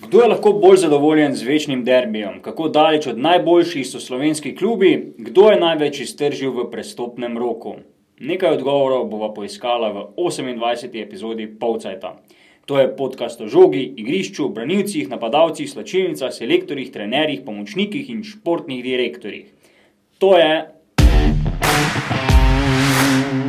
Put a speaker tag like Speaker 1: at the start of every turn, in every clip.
Speaker 1: Kdo je lahko bolj zadovoljen z večnim derbijem? Kako daleč od najboljših so slovenski klubi? Kdo je največ iztržil v prestopnem roku? Nekaj odgovorov bova poiskala v 28. epizodi Polcajta. To je podcast o žogi, igrišču, branilcih, napadalcih, slačilnicah, selektorjih, trenerjih, pomočnikih in športnih direktorjih. To je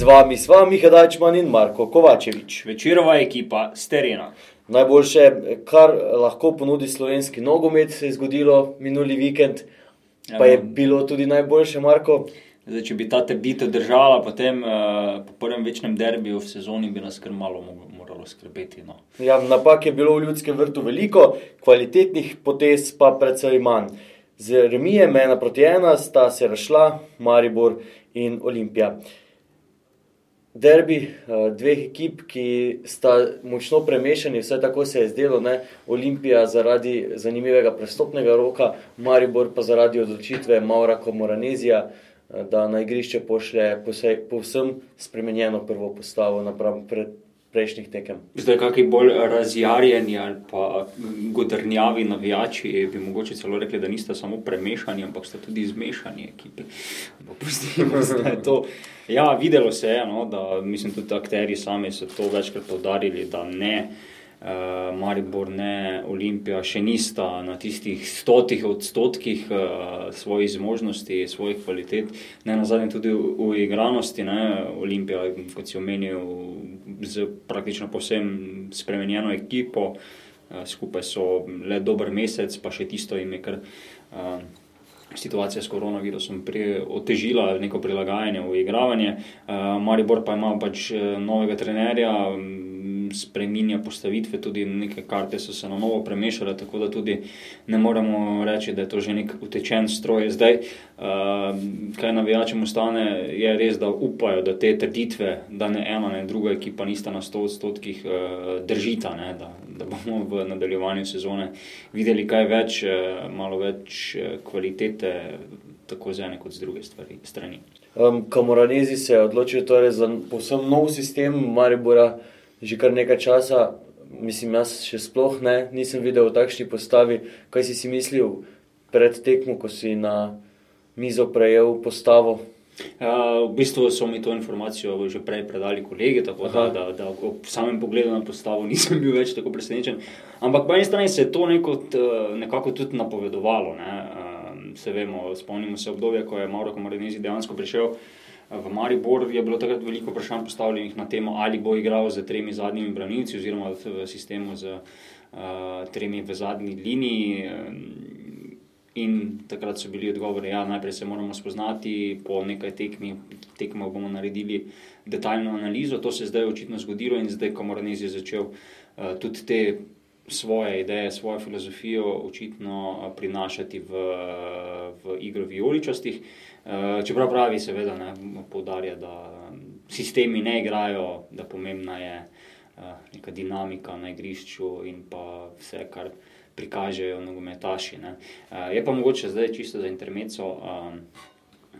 Speaker 2: Z vami sva Miha Dajčman in Marko Kovačevič.
Speaker 1: Večerova ekipa s terena.
Speaker 2: Najboljše, kar lahko ponudi slovenski nogomet, se je zgodilo minuli vikend, pa je bilo tudi najboljše, Marko.
Speaker 1: Zdaj, če bi ta trditev držala, potem uh, po prvem večnem derbiju v sezoni bi nas kar malo mo- moralo skrbeti. No.
Speaker 2: Ja, napak je bilo v ljudskem vrtu veliko, kvalitetnih potez pa predvsej manj. Z remijem ena proti ena sta se razšla Maribor in Olimpija. Derbi eh, dveh ekip, ki sta močno premešani, vsaj tako se je zdelo, ne? Olimpija zaradi zanimivega prestopnega roka, Maribor pa zaradi odločitve Maura Komoranezija, eh, da na igrišče pošlje povsem spremenjeno prvo postavo napram pred prejšnjih tekem.
Speaker 1: Zdaj, kakšni bolj razjarjeni ali pa godrnjavi navijači bi mogoče celo rekli, da nista samo premešani, ampak sta tudi zmešani ekipi. Pustimo zdaj to. Ja, videlo se je, no, da mislim tudi akteri sami so to večkrat povdarili, da ne. Uh, Maribor, ne Olimpija, še nista na tistih stotih odstotkih uh, svojih zmožnosti, svojih kvalitet, ne na zadnje tudi v, v igranosti. Ne. Olimpija, kot si omenil, z praktično povsem spremenjeno ekipo, uh, skupaj so le dober mesec, pa še tisto jim je kar. Uh, Situacija s koronavirusom otežila neko prilagajanje v igravanje. Uh, Maribor pa ima pač novega trenerja, spreminja postavitve, tudi neke karte so se na novo premešale, tako da tudi ne moremo reči, da je to že nek utečen stroj. Zdaj, uh, kaj navijačem ostane, je res, da upajo, da te trditve, da ne ena, ne druga ekipa nista na 100 odstotkih uh, držita, ne, da, da bomo v nadaljevanju sezone videli kaj več, eh, malo več eh, kvalitete, tako z ene kot z druge stvari, strani.
Speaker 2: Um, Kamoranezi se je odločil torej za povsem nov sistem Maribora, že kar nekaj časa. Mislim, jaz še sploh ne, nisem videl v takšni postavi. Kaj si si mislil pred tekmo, ko si na mizo prejel postavo?
Speaker 1: Uh, v bistvu so mi to informacijo že prej predali kolegi, tako da, da, da ob samem pogledu na postavo nisem bil več tako presenečen. Ampak po eni strani se je to neko, t, nekako tudi napovedovalo. Ne? Um, se vemo, spomnimo se obdobja, ko je Mauro Komarinezi dejansko prišel. V Maribor je bilo takrat veliko vprašanj postavljenih na temo, ali bo igral z tremi zadnjimi branilci, oziroma v sistemu z uh, tremi v zadnji liniji. Um, In takrat so bili odgovori, da ja, najprej se moramo spoznati, po nekaj tekmi, tekmah bomo naredili detaljno analizo. To se je zdaj očitno zgodilo in zdaj, ko Moranez je začel uh, tudi te svoje ideje, svojo filozofijo očitno uh, prinašati v, v igro vijoličastih. Uh, čeprav pravi, seveda, ne, poudarja, da sistemi ne igrajo, da pomembna je uh, neka dinamika na igrišču in pa vse, kar prikažejo nogometaši. Ne. Uh, je pa mogoče zdaj čisto za intermeco,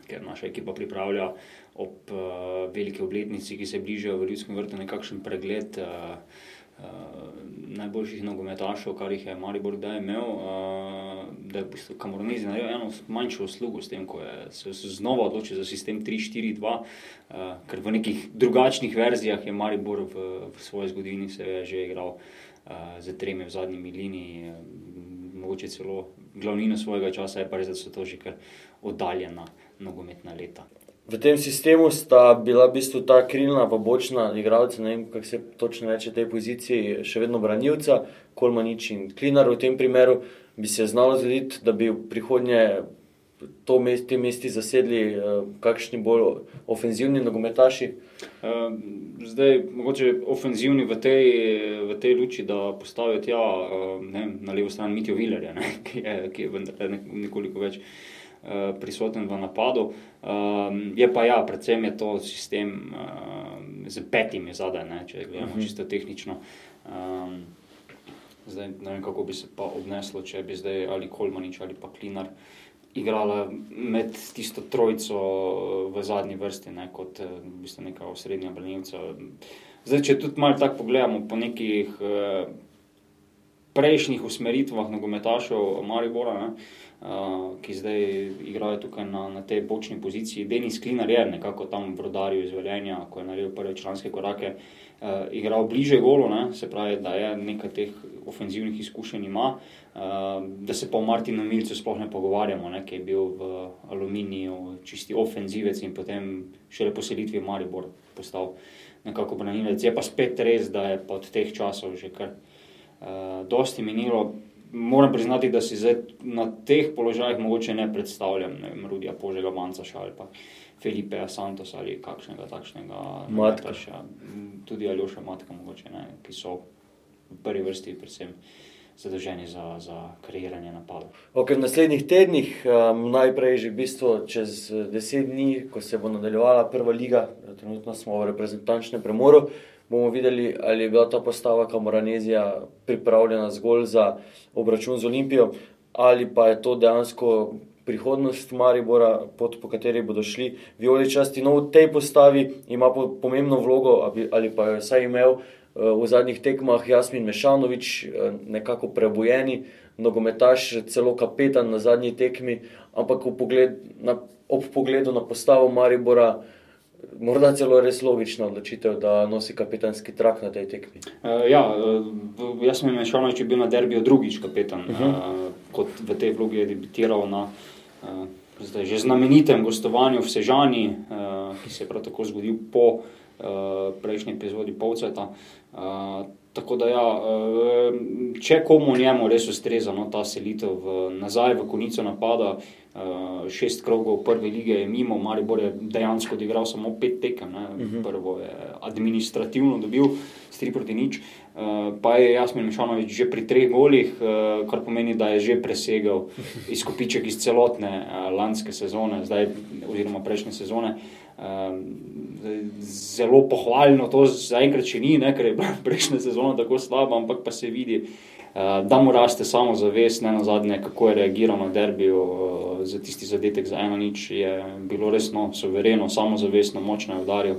Speaker 1: ker naša ekipa pripravlja ob veliki obletnici, ki se bližajo v Ljudskem vrtu, nekakšen pregled. Najboljših nogometašev, kar jih je Maribor kdaj imel, da je v bistvu Kamoranezi naredil eno manjšo uslugo s tem, ko je se znova odločil za sistem 3-4-2, uh, ker v nekih drugačnih verzijah je Maribor v, v svoji zgodovini se je že igral uh, z tremi v zadnjimi liniji, eh, mogoče celo glavnino svojega časa, je pa res, da so to že kar oddaljena nogometna leta.
Speaker 2: V tem sistemu sta bila v bistvu ta krilna, pa bočna igralca, ne vem, kako se točno reče tej poziciji, še vedno branilca, Kolmanič in Klinar. V tem primeru bi se znalo zgoditi, da bi v prihodnje to mest, te mesti zasedli uh, kakšni bolj ofenzivni nogometaši?
Speaker 1: Uh, zdaj, mogoče ofenzivni v tej, v tej luči, da postavijo tja, uh, ne, na levo stran Mitijo Vilerja, ne, ki je, ki je vendar nekoliko več. Uh, prisoten v napadu. Um, je pa ja, predvsem je to sistem z petimi zadaj, ne, če gledamo uh -huh. čisto tehnično. Um, zdaj, ne vem, kako bi se pa obneslo, če bi zdaj ali Kolmanič ali pa Klinar igrala med tisto trojico v zadnji vrsti, ne, kot v bistvu neka osrednja branilca. Zdaj, če tudi malo tako pogledamo po nekih uh, prejšnjih usmeritvah nogometašev Maribora, ne, uh, ki zdaj igrajo tukaj na, na tej bočni poziciji. Denis Klinar je nekako tam v rodarju izveljenja, ko je naredil prve članske korake, uh, igral bliže golo, ne, se pravi, da je nekaj teh ofenzivnih izkušenj ima. Uh, da se pa o Martinu Milcu sploh ne pogovarjamo, ne, ki je bil v aluminiju čisti ofenzivec in potem šele po selitvi v Maribor postal nekako branilec. Je pa spet res, da je pod teh časov že kar uh, dosti minilo moram priznati, da si zdaj na teh položajih mogoče ne predstavljam, ne vem, Rudija Požega, Manca ali pa Felipeja Santos ali kakšnega takšnega.
Speaker 2: Matka.
Speaker 1: Tudi Aljoša Matka, mogoče, ne, ki so v prvi vrsti predvsem zadolženi za, za kreiranje napadov.
Speaker 2: Okay, v naslednjih tednih, um, najprej že v bistvu čez deset dni, ko se bo nadaljevala prva liga, trenutno smo v reprezentančnem premoru, bomo videli, ali je bila ta postava Kamoranezija pripravljena zgolj za obračun z Olimpijo, ali pa je to dejansko prihodnost Maribora, pot po kateri bodo šli vijoličasti. No, v tej postavi ima pomembno vlogo, ali pa je vsaj imel eh, v zadnjih tekmah Jasmin Mešanovič, eh, nekako prebojeni nogometaš, celo kapetan na zadnji tekmi, ampak pogled, na, ob pogledu na postavo Maribora morda celo res logična odločitev, da nosi kapetanski trak na tej tekmi.
Speaker 1: Uh, ja, uh, jaz sem imel šalo, če bi bil na derbiju drugič kapetan, uh -huh. uh, kot v tej vlogi je debitiral na uh, zdaj, že znamenitem gostovanju v Sežani, uh, ki se je prav tako zgodil po uh, prejšnji epizodi Povceta. Uh, Tako da, ja, če komu njemu res ustreza no, ta selitev v, nazaj v konico napada, Uh, šest krogov prve lige je mimo, Maribor je dejansko odigral samo pet tekem. Uh mhm. -huh. Prvo je administrativno dobil s 3 proti nič, uh, pa je Jasmin Mešanovič že pri treh golih, kar pomeni, da je že presegel izkupiček iz celotne lanske sezone, zdaj, oziroma prejšnje sezone. Uh, zelo pohvaljno to zaenkrat še ni, ne, ker je prejšnja sezona tako slaba, ampak pa se vidi. Uh, da mu raste samo zavest, ne na zadnje, kako je reagiral na derbijo, uh, za tisti zadetek za eno nič je bilo resno, sovereno, samozavestno, močno je udaril.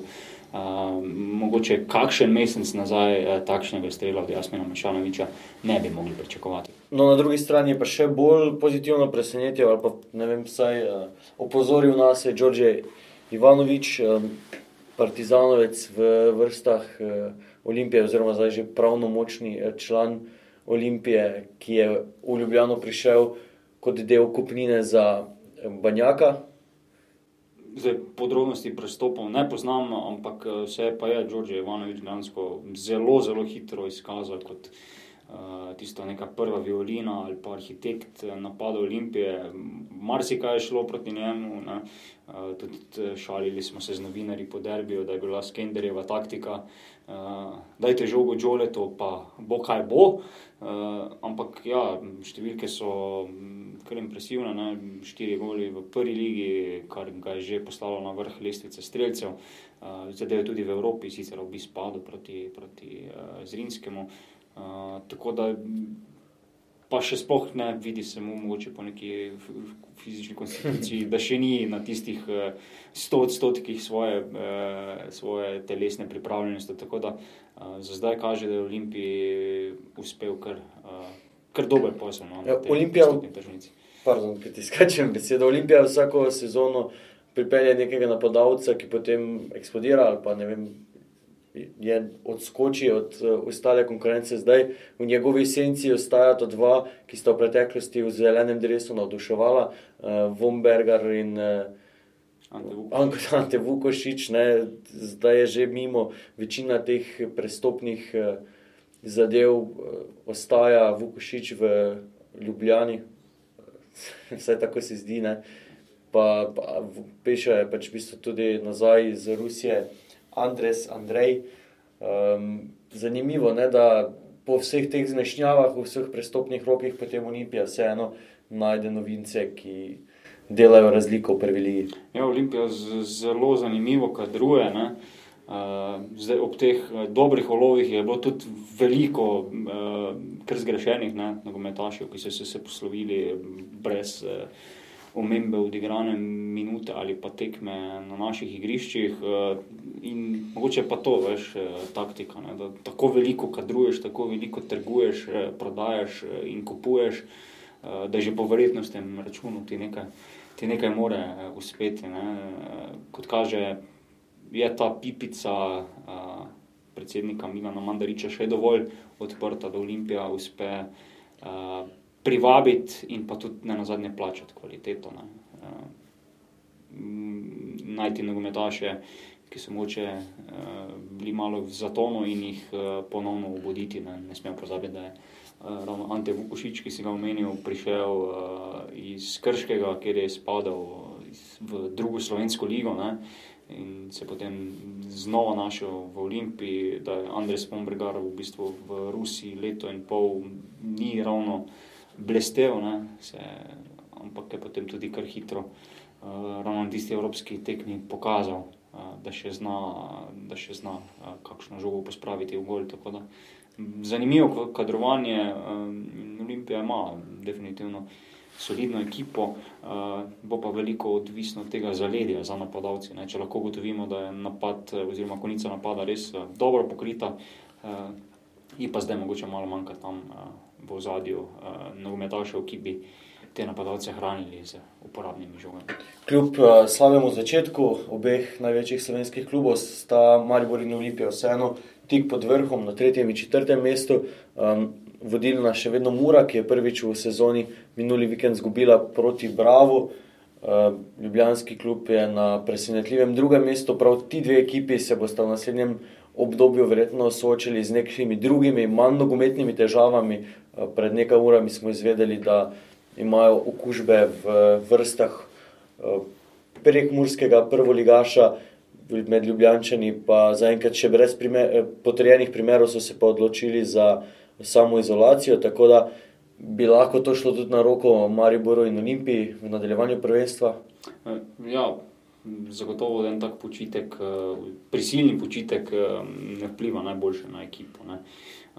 Speaker 1: Uh, mogoče kakšen mesec nazaj uh, takšnega strela od Jasmina Mešanoviča ne bi mogli pričakovati.
Speaker 2: No, na drugi strani pa še bolj pozitivno presenetil ali pa ne vem, vsaj uh, opozoril nas je Đorđe Ivanovič, partizanovec v vrstah uh, Olimpije oziroma zdaj že pravno močni uh, član Olimpije, ki je v Ljubljano prišel uh, kot del kupnine za Banjaka.
Speaker 1: Zdaj, podrobnosti pristopov ne poznam, ampak vse pa je Đorđe Ivanovič dejansko zelo, zelo hitro izkazal kot uh, tista neka prva violina ali pa arhitekt napada Olimpije. Marsikaj je šlo proti njemu, uh, tudi šalili smo se z novinarji po derbiju, da je bila Skenderjeva taktika. Uh, dajte žogo Džoleto, pa bo kaj bo. Uh, ampak ja, številke so kar impresivna. Ne? Štiri goli v prvi ligi, kar ga je že poslalo na vrh lestvice streljcev. Uh, zdaj je tudi v Evropi, sicer v Bispadu proti, proti uh, Zrinskemu. Uh, tako da pa še sploh ne vidi se mu mogoče po neki fizični konstituciji, da še ni na tistih sto odstotkih svoje, svoje telesne pripravljenosti. Tako da za zdaj kaže, da je Olimpiji uspel kar, kar dober posel. No,
Speaker 2: ja, Olimpija, Pardon, ki ti skačem besedo. Olimpija vsako sezono pripelje nekega napadalca, ki potem eksplodira ali pa ne vem. Je odskoči od uh, ostale konkurence, zdaj v njegovi senci ostajata dva, ki sta v preteklosti v zelenem drevesu navduševala, uh, Vomberger in uh, Ante Vukošič. Ne, zdaj je že mimo večina teh prestopnih uh, zadev, uh, ostaja Vukošič v Ljubljani, vse tako se zdi. Ne. pa, pa piše pač v bistvu tudi nazaj iz Rusije, Andres, Andrej. Um, zanimivo je, da po vseh teh zmešnjavah, v vseh prestopnih rokih, potem Olimpija vseeno najde novince, ki delajo razliko v prvi ligi.
Speaker 1: Ja, Olimpija zelo zanimivo kadruje. Ne? Zdaj, ob teh eh, dobrih olovih je bilo tudi veliko uh, zgrešenih nogometašev, ki so se, se poslovili brez uh, omembe odigrane minute ali pa tekme na naših igriščih. Uh, in mogoče pa to, veš, uh, taktika. Ne, da tako veliko kadruješ, tako veliko trguješ, uh, prodajaš in kupuješ, da že po verjetnostem računu ti nekaj, ti nekaj more uspeti. Ne. Kot kaže je ta pipica predsednika Milana Mandariča še dovolj odprta, da Olimpija uspe uh, privabiti in pa tudi na zadnje plačati kvaliteto. Ne. Uh, najti nogometaše, ki so moče uh, bili malo v zatonu in jih uh, ponovno obuditi. Ne, ne smemo pozabiti, da je uh, ravno Ante Vukošič, ki si ga omenil, prišel uh, iz Krškega, kjer je spadal v drugo slovensko ligo. Ne, uh, in se potem znova našel v Olimpiji, da je Andrej Pombrgar v bistvu v Rusiji leto in pol ni ravno blestev, se, ampak je potem tudi kar hitro uh, ravno na tisti evropski tekmi pokazal, uh, da še zna, da še zna uh, kakšno žogo pospraviti v gol. Zanimivo kadrovanje uh, Olimpija ima definitivno solidno ekipo, uh, bo pa veliko odvisno od tega zaledja za napadalce. Če lahko ugotovimo, da je napad oziroma konica napada res uh, dobro pokrita, uh, je pa zdaj mogoče malo manjka tam uh, v zadju uh, nogometašev, ki bi te napadalce hranili z uporabnimi žogami.
Speaker 2: Kljub uh, slabemu začetku obeh največjih slovenskih klubov sta Maribor in Olimpija vseeno tik pod vrhom na tretjem in četrtem mestu. Um, vodilna še vedno Mura, ki je prvič v sezoni minuli vikend zgubila proti Bravo. Uh, Ljubljanski klub je na presenetljivem drugem mestu, prav ti dve ekipi se bosta v naslednjem obdobju verjetno soočili z nekimi drugimi, manj nogometnimi težavami. Uh, pred nekaj urami smo izvedeli, da imajo okužbe v vrstah uh, prekmurskega prvoligaša med Ljubljančani, pa zaenkrat še brez primer, potrjenih primerov so se pa odločili za samo izolacijo, tako da bi lahko to šlo tudi na roko Mariboru in Olimpiji v nadaljevanju prvenstva.
Speaker 1: Eh, ja, zagotovo en tak počitek, eh, prisilni počitek, eh, ne vpliva najboljše na ekipo.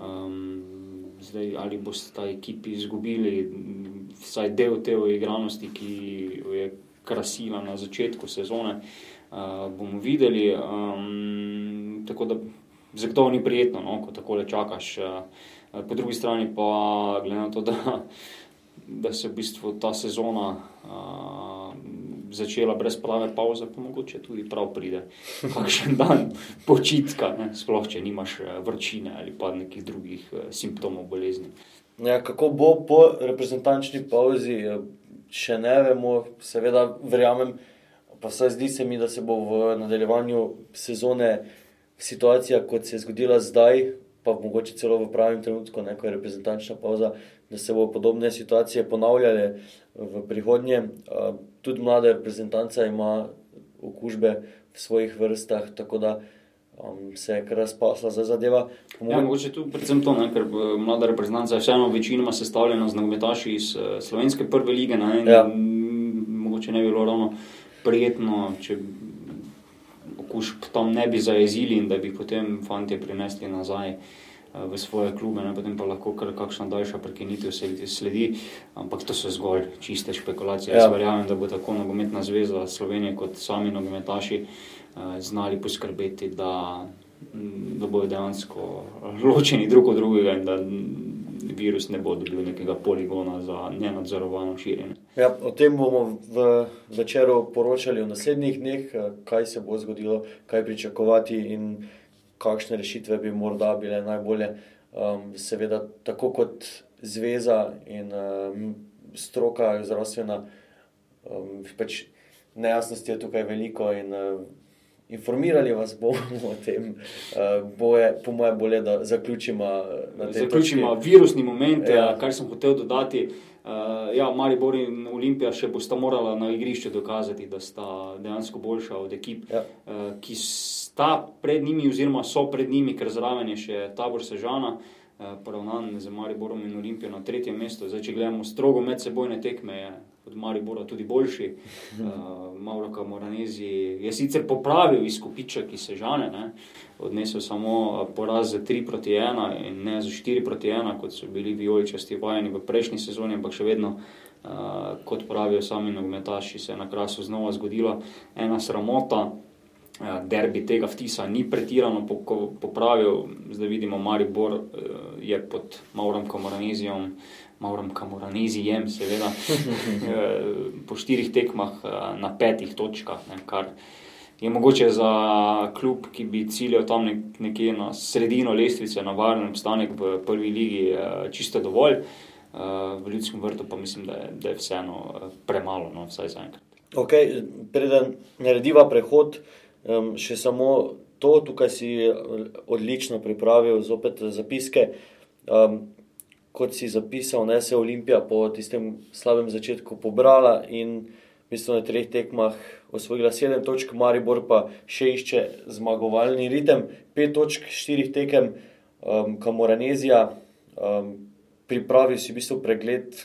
Speaker 1: Um, zdaj, ali boste ta ekipi izgubili vsaj del te igranosti, ki je krasila na začetku sezone, uh, bomo videli. Um, tako da zagotovo ni prijetno, no, ko tako čakaš. Uh, Po drugi strani pa, glede na to, da, da se v bistvu ta sezona a, začela brez prave pauze, pa mogoče tudi prav pride kakšen dan počitka, ne? sploh če nimaš vrčine ali pa nekih drugih simptomov bolezni.
Speaker 2: Ja, kako bo po reprezentančni pauzi, še ne vemo, seveda verjamem, pa se zdi se mi, da se bo v nadaljevanju sezone situacija, kot se je zgodila zdaj, pa mogoče celo v pravem trenutku, ko je reprezentančna pauza, da se bo podobne situacije ponavljale v prihodnje. Tudi mlada reprezentanca ima okužbe v svojih vrstah, tako da um, se je kar razpasla za zadeva.
Speaker 1: Ja, mogoče tu predvsem to, ne, ker eh, mlada reprezentanca je vseeno večinoma sestavljena z nogometaši iz uh, slovenske prve lige. Ne,
Speaker 2: ja.
Speaker 1: Mogoče ne bi bilo ravno prijetno, če okužb tam ne bi zajezili in da bi potem fanti prinesli nazaj eh, v svoje klube, ne, potem pa lahko kar kakšna daljša prekinitev sledi. Ampak to so zgolj čiste špekulacije. Ja. Jaz verjamem, da bo tako nogometna zveza Slovenije kot sami nogometaši eh, znali poskrbeti, da, da bodo dejansko ločeni drug od drugega in da virus ne bo dobil nekega poligona za nenadzorovano širjenje.
Speaker 2: Ja, o tem bomo v večeru poročali v naslednjih dneh, kaj se bo zgodilo, kaj pričakovati in kakšne rešitve bi morda bile najbolje. Um, seveda, tako kot zveza in um, stroka, zdravstvena, um, pač nejasnosti je tukaj veliko in um, informirali vas bomo o tem. Uh, boje, po mojem, bolje, da zaključimo.
Speaker 1: Zaključimo virusni moment, ja. kar sem hotel dodati. Uh, ja, Maribor in Olimpija še bosta morala na igrišču dokazati, da sta dejansko boljša od ekip,
Speaker 2: Ja.
Speaker 1: uh, ki sta pred njimi, oziroma so pred njimi, ker zraven je še tabor Sežana, uh, poravnan z Mariborom in Olimpijo na tretjem mestu. Zdaj, če gledamo strogo medsebojne tekme, je od Maribora tudi boljši. Uh, Mauro Camoranezi je sicer popravil izkupiček iz Sežane, ne? odnesel samo eh, poraz za 3 proti 1 in ne za 4 proti 1, kot so bili vijoličasti vajeni v prejšnji sezoni, ampak še vedno, uh, kot pravijo sami nogometaši, se je na krasu znova zgodila ena sramota. Eh, Derbi tega vtisa ni pretirano popravil, zdaj vidimo, Maribor eh, je pod Maurom Kamoranizijom, Maurom Kamoranizijem, seveda, eh, po štirih tekmah na petih točkah, ne, kar je mogoče za klub, ki bi ciljal tam nek, nekje na sredino lestvice, na varen obstanek v prvi ligi, čisto dovolj. V ljudskem vrtu pa mislim, da je, da je vseeno premalo, no, vsaj zaenkrat.
Speaker 2: Okay, preden narediva prehod, um, še samo to, tukaj si eh, odlično pripravil, zopet zapiske. Um, kot si zapisal, ne se je Olimpija po tistem slabem začetku pobrala in v bistvu na treh tekmah osvojila sedem točk, Maribor pa še išče zmagovalni ritem, pet točk, štirih tekem, um, Kamoranezija. Um, pripravil si v bistvu pregled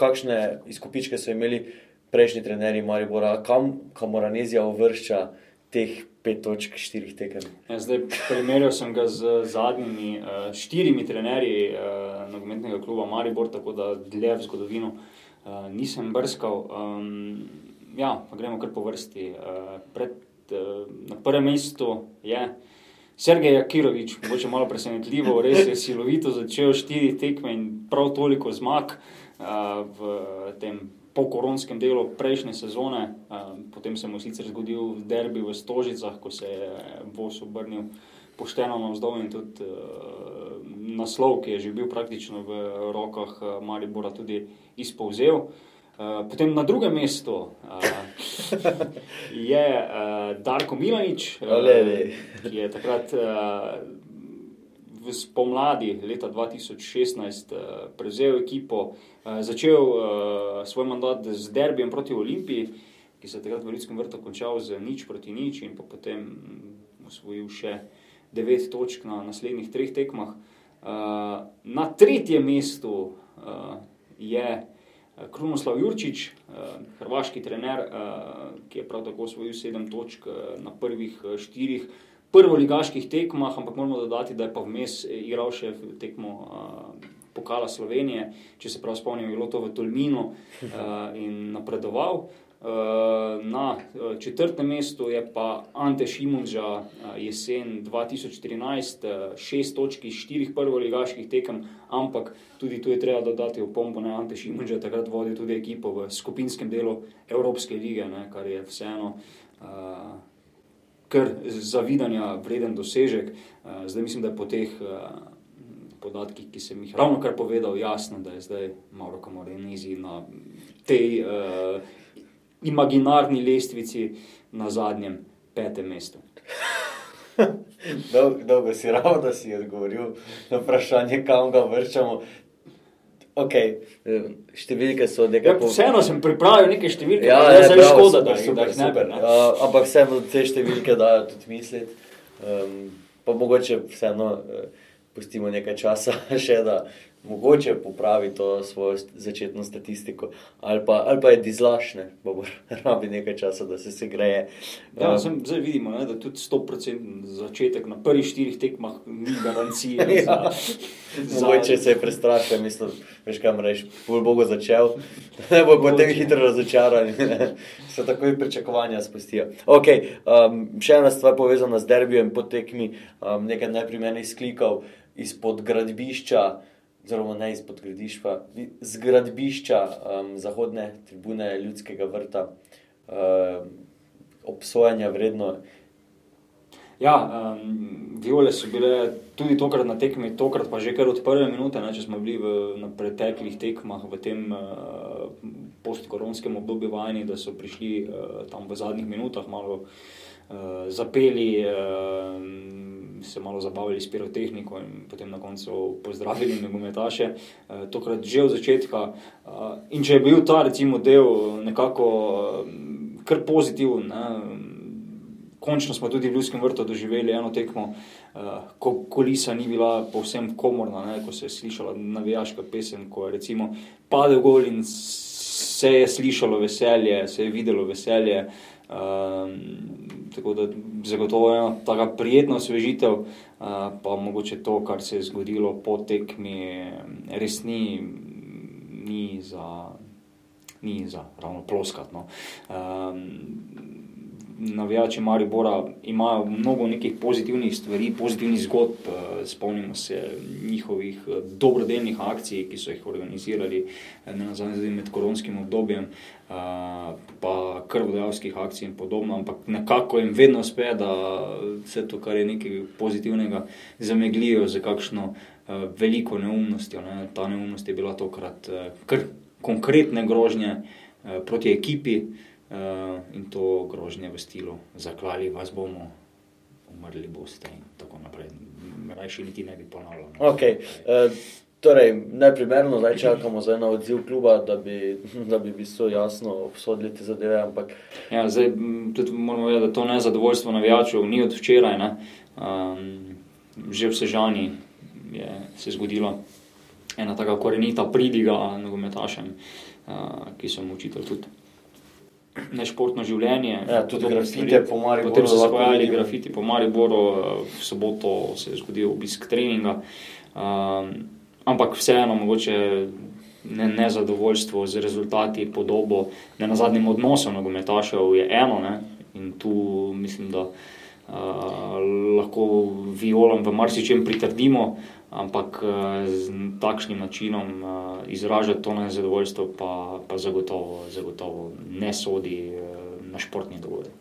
Speaker 2: kakšne izkupičke so imeli prejšnji trenerji Maribora, kam Kamoranezija uvršča teh pet točk, štirih tekem.
Speaker 1: Ja, zdaj, primerjal sem ga z zadnjimi uh, štirimi trenerji uh, nogometnega kluba Maribor, tako da dlje v zgodovino uh, nisem brskal. Um, ja, pa gremo kar po vrsti. Uh, pred, uh, na prvem mestu je Sergej Jakirovič, mogoče malo presenetljivo, res je silovito začel štiri tekme in prav toliko zmag uh, v tem pokoronskem delu prejšnje sezone. Uh, potem se mu sicer zgodil derbi v Stožicah, ko se je Vos obrnil pošteno navzdol in tudi uh, naslov, ki je že bil praktično v rokah Maribora, tudi izpovzel. Uh, potem na drugem mestu uh, je uh, Darko Milanič, uh, ki je takrat uh, v spomladi leta 2016 uh, prevzel ekipo, uh, začel uh, svoj mandat z derbijem proti Olimpiji, ki se je takrat v Ljudskem vrtu končal z nič proti nič in potem mm, osvojil še devet točk na naslednjih treh tekmah. Uh, na tretjem mestu uh, je Krunoslav Jurčič, uh, hrvaški trener, uh, ki je prav tako osvojil sedem točk uh, na prvih uh, štirih prvoligaških tekmah, ampak moramo dodati, da je pa vmes igral še tekmo uh, pokala Slovenije, če se prav spomnim, je bilo to v Tolminu uh, in napredoval. Uh, na četrtem mestu je pa Ante Šimunža uh, jesen 2014, uh, šest točk iz štirih prvoligaških tekem, ampak tudi tu je treba dodati opombo, da Ante Šimunža takrat vodil tudi ekipo v skupinskem delu Evropske lige, ne, kar je vseeno uh, kar zavidanja vreden dosežek. Uh, zdaj mislim, da je po teh uh, podatkih, ki sem jih ravno kar povedal, jasno, da je zdaj Mauro Kamorenizi na tej uh, imaginarni lestvici na zadnjem petem mestu.
Speaker 2: Dol, dolgo si ravno, da si odgovoril na vprašanje, kam ga vrčamo. Okay. Številke so
Speaker 1: Ja,
Speaker 2: nekaj po-
Speaker 1: vseeno sem pripravil nekaj številk,
Speaker 2: Ja,
Speaker 1: ja,
Speaker 2: ja,
Speaker 1: zdaj
Speaker 2: prav,
Speaker 1: škoda, da
Speaker 2: super,
Speaker 1: jih
Speaker 2: super,
Speaker 1: da jih ne
Speaker 2: super.
Speaker 1: ne.
Speaker 2: Uh, ampak vseeno te številke dajo tudi misliti. Um, pa mogoče vseeno uh, pustimo nekaj časa še, da mogoče popravi to svojo začetno statistiko. Ali pa, ali pa je dizlašne, pa bo rabi nekaj časa, da se se greje.
Speaker 1: Ja,
Speaker 2: Um,
Speaker 1: sem, zdaj vidimo, ne, da tudi 100% začetek na prvih štirih tekmah ni garancije.
Speaker 2: Ja.
Speaker 1: za,
Speaker 2: Mogoče se je prestrašil, mislim, veš kam reči, bolj bogo začel, ne bo potem hitro razočaran, se takoj pričakovanja spustijo. Okay, um, še ena stvar povezana z derbijem po tekmi, um, nekaj najprimernih sklikov izpod gradbišča, oziroma ne izpod gradbišča, z gradbišča um, zahodne tribune ljudskega vrta, um, obsojanja vredno.
Speaker 1: Ja, um, viole so bile tudi tokrat na tekmi, tokrat pa že kar od prve minute, ne, če smo bili v, na preteklih tekmah v tem uh, postkoronskem obdobju vajeni, da so prišli uh, tam v zadnjih minutah malo uh, zapeli. Uh, se malo zabavili s pirotehniko in potem na koncu pozdravili nogometaše, uh, tokrat že od začetka. Uh, in če je bil ta recimo del nekako uh, kar pozitiven, ne, končno smo tudi v Ljudskem vrtu doživeli eno tekmo, uh, ko kolisa ni bila povsem komorna, ne, ko se je slišala navijaška pesem, ko je recimo padel gol in se je slišalo veselje, se je videlo veselje. Um, tako da zagotovo je taka prijetna osvežitev, uh, pa mogoče to, kar se je zgodilo po tekmi, res ni, ni za. Ni za ravno ploskatno. Um, navijači Maribora imajo mnogo nekih pozitivnih stvari, pozitivnih zgodb. Eh, spomnimo se njihovih eh, dobrodelnih akcij, ki so jih organizirali eh, nazadnje med koronskim obdobjem, pa krvodajalskih akcij in podobno. Ampak nekako jim vedno uspe, da vse to, kar je nekaj pozitivnega, zameglijo za kakšno veliko neumnostjo. Ne. Ta neumnost je bila tokrat kar konkretne grožnje proti ekipi. Uh, in to grožnje v stilu, zaklali vas bomo, umrli boste in tako naprej. Rajši niti ne bi ponavljal.
Speaker 2: Okay. Uh, eh, torej, najprimerno zdaj čakamo za eno odziv kluba, da bi, da bi bilo jasno obsodili te zadeve. Ampak...
Speaker 1: Ja, zdaj tudi moramo vedeti, da to nezadovoljstvo navijačev ni od včeraj. Um, že v Sežani je se zgodila ena tako korenita pridiga nogometašem, uh, ki so mu učitelj tudi nešportno življenje.
Speaker 2: Ja, tudi grafite po Mariboru.
Speaker 1: Potem so se pojavili grafiti po Mariboru, v soboto se je zgodil obisk treninga. Um, ampak vseeno, mogoče ne, nezadovoljstvo z rezultati, podobo, ne na zadnjem odnosu nogometašev je eno. Ne? In tu mislim, da uh, lahko violom v marsičem pritrdimo ampak eh, z takšnim načinom eh, izražati to nezadovoljstvo, pa, pa zagotovo, zagotovo ne sodi eh, na športni dogodek.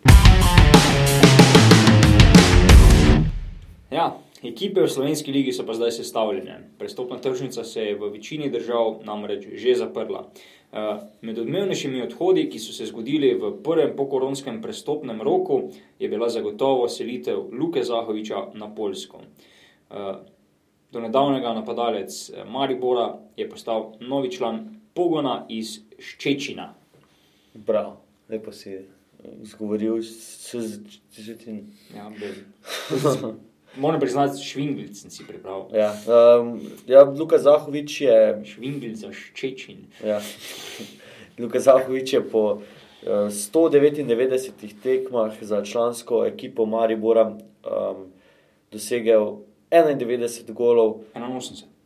Speaker 1: Ja, ekipe v slovenski ligi so pa zdaj sestavljene. Prestopna tržnica se je v večini držav namreč že zaprla. Med odmevnejšimi odhodi, ki so se zgodili v prvem pokoronskem prestopnem roku, je bila zagotovo selitev Luke Zahoviča na Poljsko do nedavnega napadalec eh, Maribora je postal novi član pogona iz Ščečina.
Speaker 2: Prav, lepo si zgovoril, se že ti.
Speaker 1: Ja, Moram priznati, švingli sem si pripravil.
Speaker 2: Ja, um, ja Luka Zahovič je.
Speaker 1: Švingli za Ščečin.
Speaker 2: Ja. Luka Zahovič je po uh, 199 tekmah za člansko ekipo Maribora um, dosegel 91 golov.
Speaker 1: 81.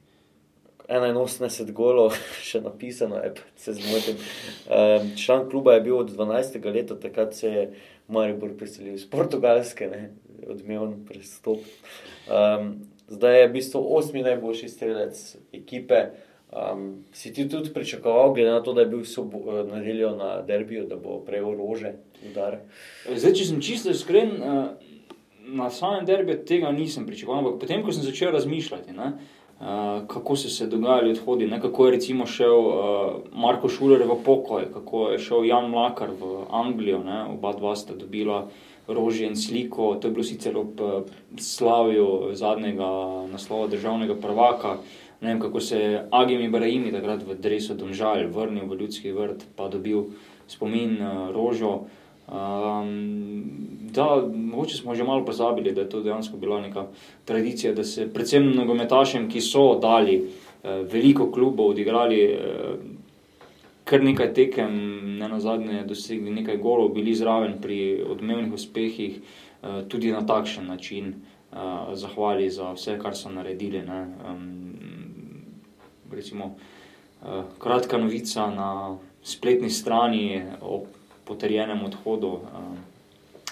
Speaker 2: 81 golov, še napisano je, se zmotim. Um, član kluba je bil od 12. leta, takrat se je Maribor priselil iz Portugalske, odmeven prestop. Um, zdaj je v bistvu osmi najboljši strelec ekipe. Um, si ti tudi pričakoval, glede na to, da je bil v nedeljo na derbiju, da bo prejel rože?
Speaker 1: Zdaj, če sem čisto iskren. Uh na samem derbiju tega nisem pričakoval, ampak potem, ko sem začel razmišljati, ne, uh, kako so se dogajali odhodi, ne, kako je recimo šel uh, Marko Šuler v pokoj, kako je šel Jan Mlakar v Anglijo, ne, oba dva sta dobila rožje in sliko, to je bilo sicer ob uh, slavju zadnjega naslova državnega prvaka. Ne vem, kako se je Agim Ibrahim takrat v Dresu Donžal vrnil v ljudski vrt, pa dobil spomin uh, rožo. Um, da, mogoče smo že malo pozabili, da je to dejansko bila neka tradicija, da se predvsem nogometašem, ki so dali uh, veliko klubov, odigrali uh, kar nekaj tekem, ne na zadnje, dosegli nekaj golov, bili zraven pri odmevnih uspehih, uh, tudi na takšen način uh, zahvali za vse, kar so naredili. Um, recimo, uh, kratka novica na spletni strani o potrjenem odhodu uh,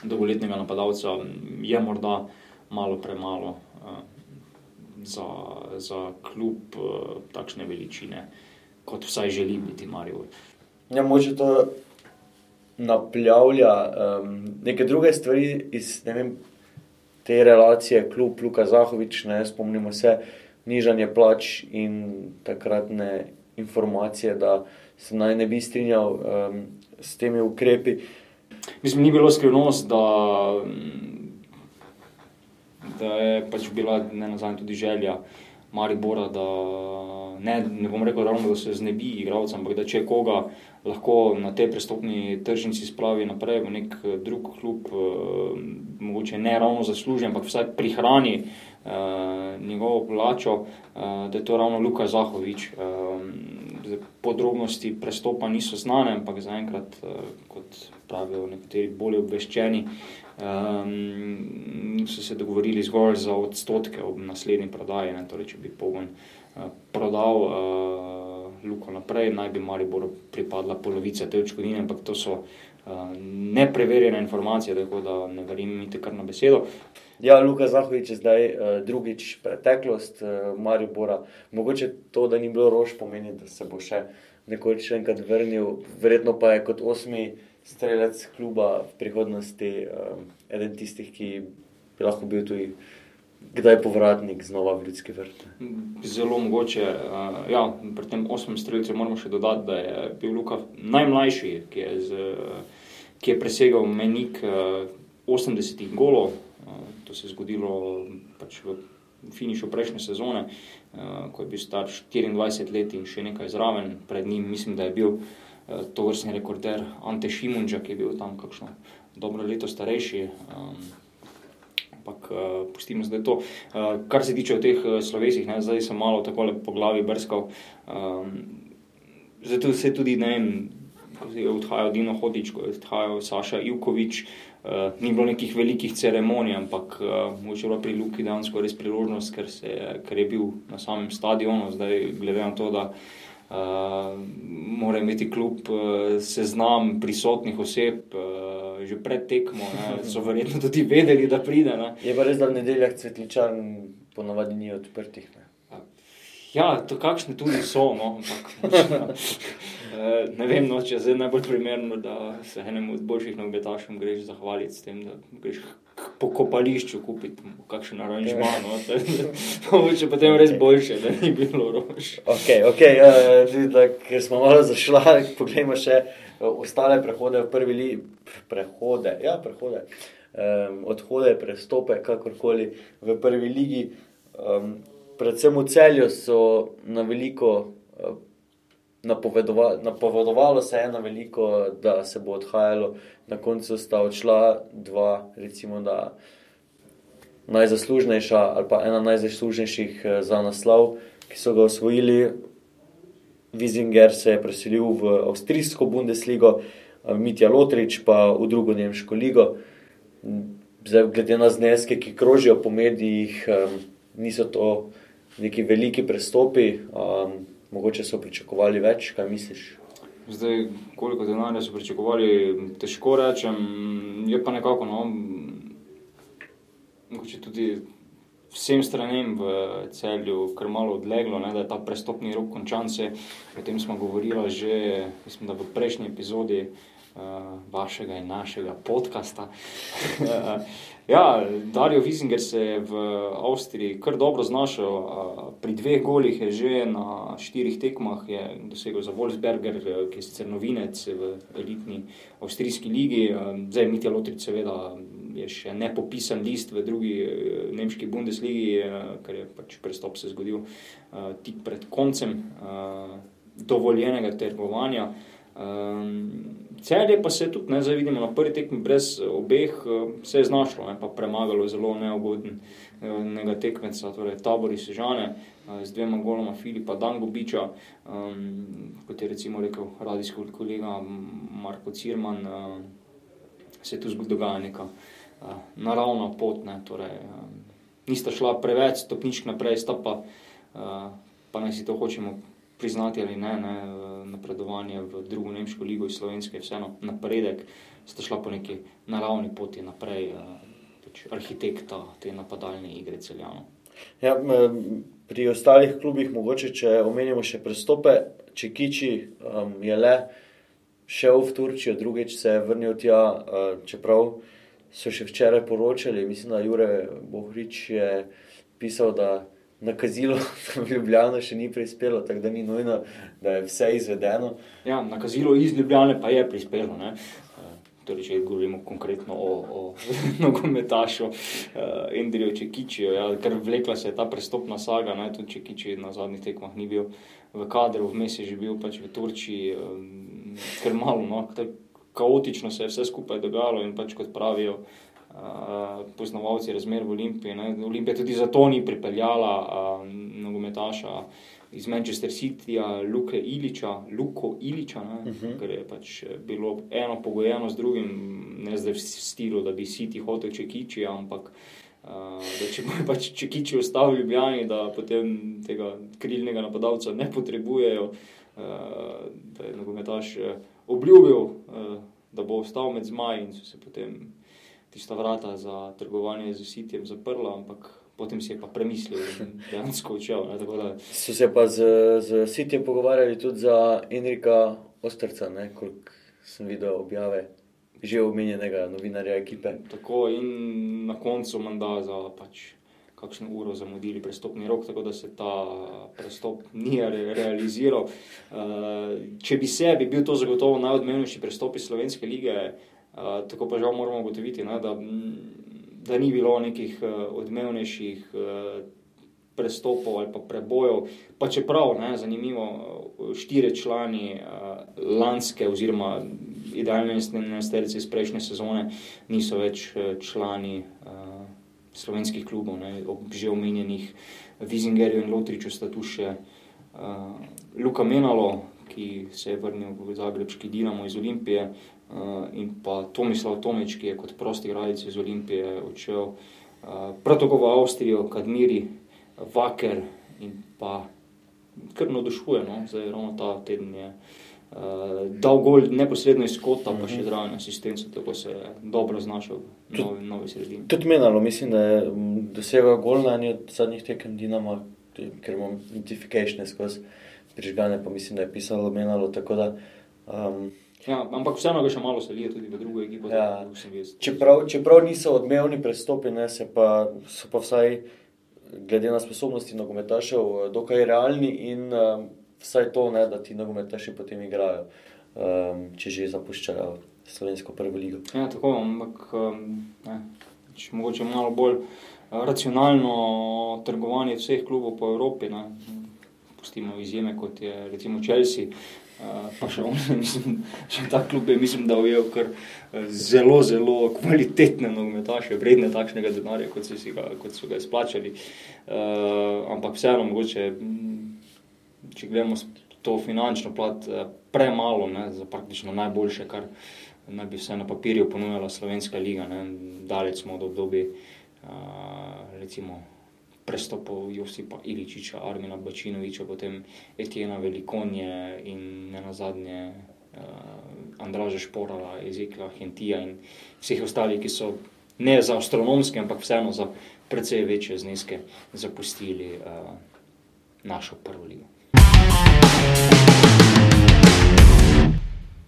Speaker 1: dolgoletnega napadalca je morda malo premalo uh, za, za kljub uh, takšne veličine, kot vsaj želi biti Marijo.
Speaker 2: Ja, moče to napljavlja um, neke druge stvari iz ne vem, te relacije, kljub Luka Zahovič, ne spomnimo se, nižanje plač in takratne informacije, da se naj ne bi strinjal. Um, s temi ukrepi.
Speaker 1: Mislim, ni bilo skrivnost, da da je pač bila ne nazadnje tudi želja Maribora, da ne, ne bom rekel ravno, da se znebi igralcem, ampak da če koga lahko na tej prestopni tržnici spravi naprej v nek eh, drug klub, eh, mogoče ne ravno zasluži, ampak vsaj prihrani eh, njegovo plačo, eh, da je to ravno Luka Zahovič. Podrobnosti prestopa niso znane, ampak zaenkrat, eh, kot pravijo nekateri bolje obveščeni, Um, so se dogovorili zgolj za odstotke ob naslednji prodaji. Ne, torej, če bi Pogon uh, prodal uh, Luko naprej, naj bi Mariboru pripadla polovica te odškodnine, ampak to so uh, nepreverjene informacije, tako da ne verjamem kar na besedo.
Speaker 2: Ja, Luka Zahovič je zdaj uh, drugič preteklost uh, Maribora. Mogoče to, da ni bilo rož, pomeni, da se bo še nekoč enkrat vrnil, verjetno pa je kot osmi strelec kluba v prihodnosti, um, eden tistih, ki bi lahko bil tudi kdaj povratnik znova v ljudski vrt.
Speaker 1: Zelo mogoče. Uh, ja, pri tem osmem streljcu moramo še dodati, da je bil Luka najmlajši, ki je, z, ki je presegal menik uh, 80 golov. Uh, to se je zgodilo pač v finišu prejšnje sezone, uh, ko je bil star 24 let in še nekaj zraven. Pred njim mislim, da je bil uh, to vrstni rekorder Ante Šimunča, ki je bil tam kakšno dobro leto starejši. Ampak uh, pustimo zdaj to. Uh, kar se tiče teh slovesih, ne, zdaj sem malo tako po glavi brskal. Um, zato se tudi ne vem. Je odhajal Dino Hodič, je odhajal Saša Ivkovič, uh, ni bilo nekih velikih ceremonij, ampak uh, mogoče bila pri Luki dejansko res priložnost, ker, se, ker je bil na samem stadionu, zdaj glede na to, da uh, Uh, mora imeti kljub uh, seznam prisotnih oseb, uh, že pred tekmo, ne, so verjetno tudi vedeli, da pride. Ne.
Speaker 2: Je pa res, da v nedeljah cvetličar ponovadi ni odprtih. Ne.
Speaker 1: Ja, to kakšne tudi so, no, ampak ne vem, no, če je zdaj najbolj primerno, da se enemu od boljših nogometašov greš zahvaliti s tem, da greš po kopališču kupiti kakšen aranžman. No, če potem res boljše, da ni bilo rož.
Speaker 2: Ok, okay uh, da, ker smo malo zašli, poglejmo še uh, ostale prehode v prvi li, prehode, ja, prehode. Um, odhode, prestope, kakorkoli v prvi ligi. Um, predvsem v celju so na veliko uh, napovedovalo se je na veliko, da se bo odhajalo, na koncu sta odšla dva, recimo, da najzaslužnejša ali pa ena najzaslužnejših eh, za naslov, ki so ga osvojili. Vizinger se je preselil v avstrijsko Bundesligo, Mitja Lotrič pa v drugo nemško ligo. Zdaj, glede na zneske, ki krožijo po medijih, niso to neki veliki prestopi. Um, mogoče so pričakovali več, kaj misliš?
Speaker 1: Zdaj, koliko denarja so pričakovali, težko rečem. Je pa nekako, no, mogoče tudi vsem stranem v celju, kar malo odleglo, ne, da je ta prestopni rok končan. Se, o tem smo govorili že mislim, v prejšnji epizodi uh, vašega in našega podcasta. Ja, Darijo Vizinger se je v Avstriji kar dobro znašel. Pri dveh golih je že na štirih tekmah dosegel za Wolfsberger, ki je sicer novinec v elitni avstrijski ligi. Zdaj, Mitja Lotrič, seveda, je še ne popisan list v drugi nemški Bundesligi, ker je pač prestop se zgodil tik pred koncem dovoljenega trgovanja. Celje pa se tudi, ne, zdaj vidimo na prvi tekmi, brez obeh, eh, se je znašlo, ne, pa premagalo zelo neugodnega tekmeca, torej tabori Sežane, eh, z dvema goloma Filipa Dangobiča, um, kot je recimo rekel radijski kolega Marko Cirman, uh, se je tu dogaja neka uh, naravna pot, ne, torej um, nista šla preveč stopničk naprej, sta pa, uh, pa naj si to hočemo priznati ali ne, ne napredovanje v drugo nemško ligo iz Slovenske, vseeno napredek, sta šla po neki naravni poti naprej, pač arhitekta te napadalne igre celjano.
Speaker 2: Ja, pri ostalih klubih, mogoče če omenjamo še prestope, če Kiči um, je le šel v Turčijo, drugič se je vrnil tja, uh, čeprav so še včeraj poročali, mislim, da Jure Bohrič je pisal, da nakazilo v Ljubljano še ni prispelo, tako da ni nujno, da je vse izvedeno.
Speaker 1: Ja, nakazilo iz Ljubljane pa je prispelo. Ne? Torej, če govorimo konkretno o, o nogometašu uh, Endriju Čekičiju, ja, ker vlekla se je ta prestopna saga, ne, tudi Čekiči na zadnjih tekmah ni bil v kadru, vmes je že bil pač v Turčiji, um, ker malo, no, kaotično se je vse skupaj dogajalo in pač kot pravijo uh, poznavalci razmer v Olimpiji, ne, Olimpija tudi zato ni pripeljala uh, nogometaša iz Manchester Cityja, Luke Iliča, Luko Iliča, ne, uh -huh. ker je pač bilo eno pogojeno z drugim, ne zdaj v stilu, da bi City hotel čekiči, ampak uh, da če bo pač čekiči ostal v Ljubljani, da potem tega krilnega napadalca ne potrebujejo, uh, da je nogometaš obljubil, uh, da bo ostal med zmaji in so se potem tista vrata za trgovanje z Cityjem zaprla, ampak potem si je pa premislil in dejansko odšel.
Speaker 2: So se pa z, z Cityjem pogovarjali tudi za Enrika Ostrca, koliko sem videl objave. Že omenjenega novinarja ekipe.
Speaker 1: Tako in na koncu manda za pač kakšno uro zamudili prestopni rok, tako da se ta prestop ni re realiziral. Uh, če bi se, bi bil to zagotovo najodmevnejši prestop iz Slovenske lige, uh, tako pa žal moramo ugotoviti, ne, da da ni bilo nekih uh, odmevnejših uh, prestopov ali pa prebojev. Pa čeprav, ne, zanimivo, štiri člani uh, lanske oziroma idealne nesterice iz prejšnje sezone niso več člani uh, slovenskih klubov, ne, ob že omenjenih Vizingerju in Lotriču sta tu še uh, Luka Menalo, ki se je vrnil v Zagrebški Dinamo iz Olimpije, in pa Tomislav Tomič, ki je kot prosti igralec iz Olimpije odšel uh, prav tako v Avstrijo, Kadmiri, Vaker in pa kar navdušuje, no? zdaj ravno ta teden je. Uh, dal gol neposredno iz kota, pa še mhm. zraven asistenca, tako se je dobro znašel v novi, novi sredini.
Speaker 2: Tudi menalo, mislim, da je dosegel gol na eni od zadnjih tekem Dinama, ker imam identifikacije skozi prižgane, pa mislim, da je pisalo menalo, tako da um,
Speaker 1: Ja, ampak vseeno ga še malo selijo tudi v drugo ekipo. Ja.
Speaker 2: Čeprav, čeprav niso odmevni prestopi, ne, pa, so pa vsaj glede na sposobnosti nogometašev eh, dokaj realni in um, vsaj to, ne, da ti nogometaši potem igrajo, um, če že zapuščajo slovensko prvo ligo.
Speaker 1: Ja, tako, ampak um, ne, če mogoče malo bolj racionalno trgovanje vseh klubov po Evropi. Ne. Pustimo izjeme, kot je recimo Chelsea, pa še on, mislim, še ta klub je, mislim, da ujel kar eh, zelo, zelo kvalitetne nogometaše, vredne takšnega denarja, kot so, ga, kot so ga izplačali. Uh, ampak vseeno, mogoče, mm, če gledamo to finančno plat, eh, premalo ne, za praktično najboljše, kar naj bi se na papirju ponujala Slovenska liga. Ne. Daleč smo od obdobja, uh, recimo prestopov Josipa Iličiča, Armina Bačinoviča, potem Etiena Velikonje in ne nazadnje uh, Andraža Šporala, Ezekla Hentija in vseh ostalih, ki so ne za astronomske, ampak vseeno za precej večje zneske zapustili uh, našo prvo ligo.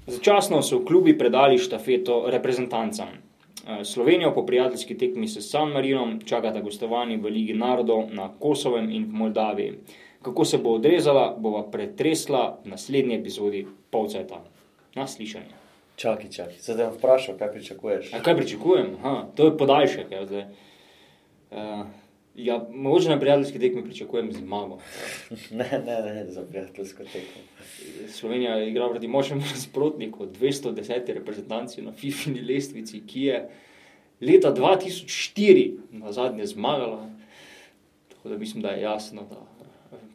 Speaker 1: Začasno so klubi predali štafeto reprezentancam. Eh, Slovenijo po prijateljski tekmi s San Marinom čakata gostovanje v Ligi narodov na Kosovem in v Moldaviji. Kako se bo odrezala, bova pretresla v naslednji epizodi Polceta. Na slišanje.
Speaker 2: Čakaj, čakaj, zdaj te vprašam, kaj pričakuješ.
Speaker 1: A kaj pričakujem? Aha, to je podaljšek. Ja, uh, ja, mogoče na prijateljski tekmi pričakujem zmago.
Speaker 2: ne, ne, ne, za prijateljsko tekmo.
Speaker 1: Slovenija je igrala proti močnemu nasprotniku, 210 reprezentanci na FIFINI lestvici, ki je leta 2004 na zadnje zmagala. Tako da mislim, da je jasno, da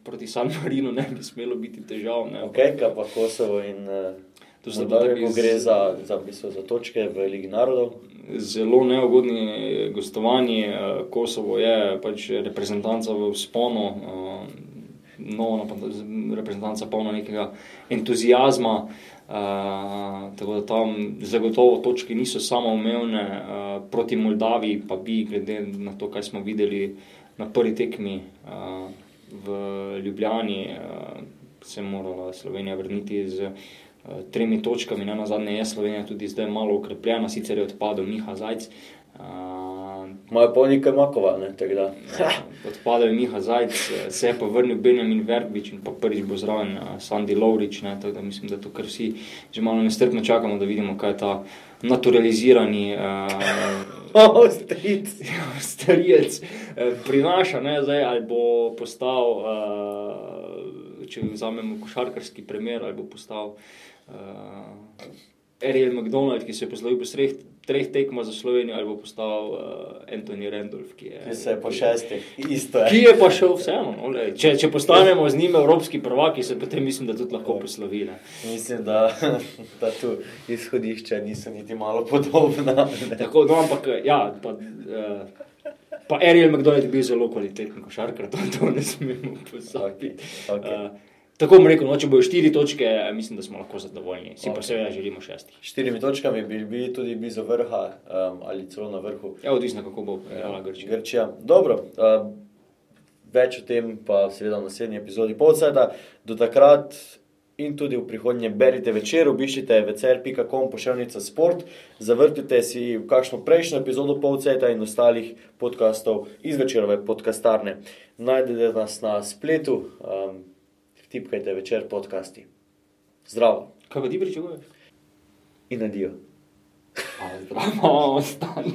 Speaker 1: proti San Marinu ne bi smelo biti težav. Ne.
Speaker 2: Ok, kaj pa Kosovo in uh, to se da, ko gre za, za, za točke v Ligi narodov.
Speaker 1: Zelo neugodni gostovanje. Eh, Kosovo je pač reprezentanca v sponu. Uh, nova reprezentanca, polna nekega entuzijazma. Uh, tako da tam zagotovo točke niso samo umevne, uh, proti Moldaviji, pa bi, glede na to, kaj smo videli na prvi tekmi uh, v Ljubljani, uh, se morala Slovenija vrniti z uh, tremi točkami. Na zadnje je Slovenija tudi zdaj malo ukrepljena, sicer je odpadel Miha Zajc.
Speaker 2: Imajo pa nekaj makova, ne, tako da.
Speaker 1: Odpadel je Miha Zajc, eh, se je pa vrnil Benjamin Verbič in pa prvič bo zraven eh, Sandy Lovrič. Ne, tako da mislim, da to kar vsi že malo nestrpno čakamo, da vidimo, kaj je ta naturalizirani uh, starijec uh, prinaša, ne, zdaj, ali bo postal, uh, če vzamemo košarkarski primer, ali bo postal uh, Ariel McDonald, ki se je poslovil po treh, treh tekmah za Slovenijo, ali bo postal uh, Anthony Randolph, ki je,
Speaker 2: Ki se je po šestih, isto je.
Speaker 1: ki je pa šel vseeno. No, lej. če, če postanemo z njim evropski prvaki, se potem mislim, da tudi lahko poslovi. Ne.
Speaker 2: Mislim, da, da tu izhodišča niso niti malo podobna. ne.
Speaker 1: Tako, no, ampak ja, pa, uh, pa Ariel McDonald je bil zelo kvaliteten košarkar, to, to ne smemo pozabiti.
Speaker 2: Okej.
Speaker 1: Uh, tako bom rekel, no, če bojo štiri točke, eh, mislim, da smo lahko zadovoljni. Si pa
Speaker 2: Okej.
Speaker 1: seveda želimo šestih.
Speaker 2: Štirimi točkami bi bili tudi blizu vrha um, ali celo na vrhu.
Speaker 1: Ja, odvisno, kako bo igrala Grčija.
Speaker 2: Grčija. Dobro, uh, več o tem pa seveda v naslednji epizodi Polcajta. Do takrat in tudi v prihodnje berite večer, obiščite večer.com pošiljnica sport, zavrtite si kakšno prejšnjo epizodo Polcajta in ostalih podkastov iz večerove podkastarne. Najdete nas na spletu, um, tipkajte večer podcasti. Zdravo
Speaker 1: Kaj pa ti pričakuješ?
Speaker 2: in adijo.
Speaker 1: Zdravo, ostani.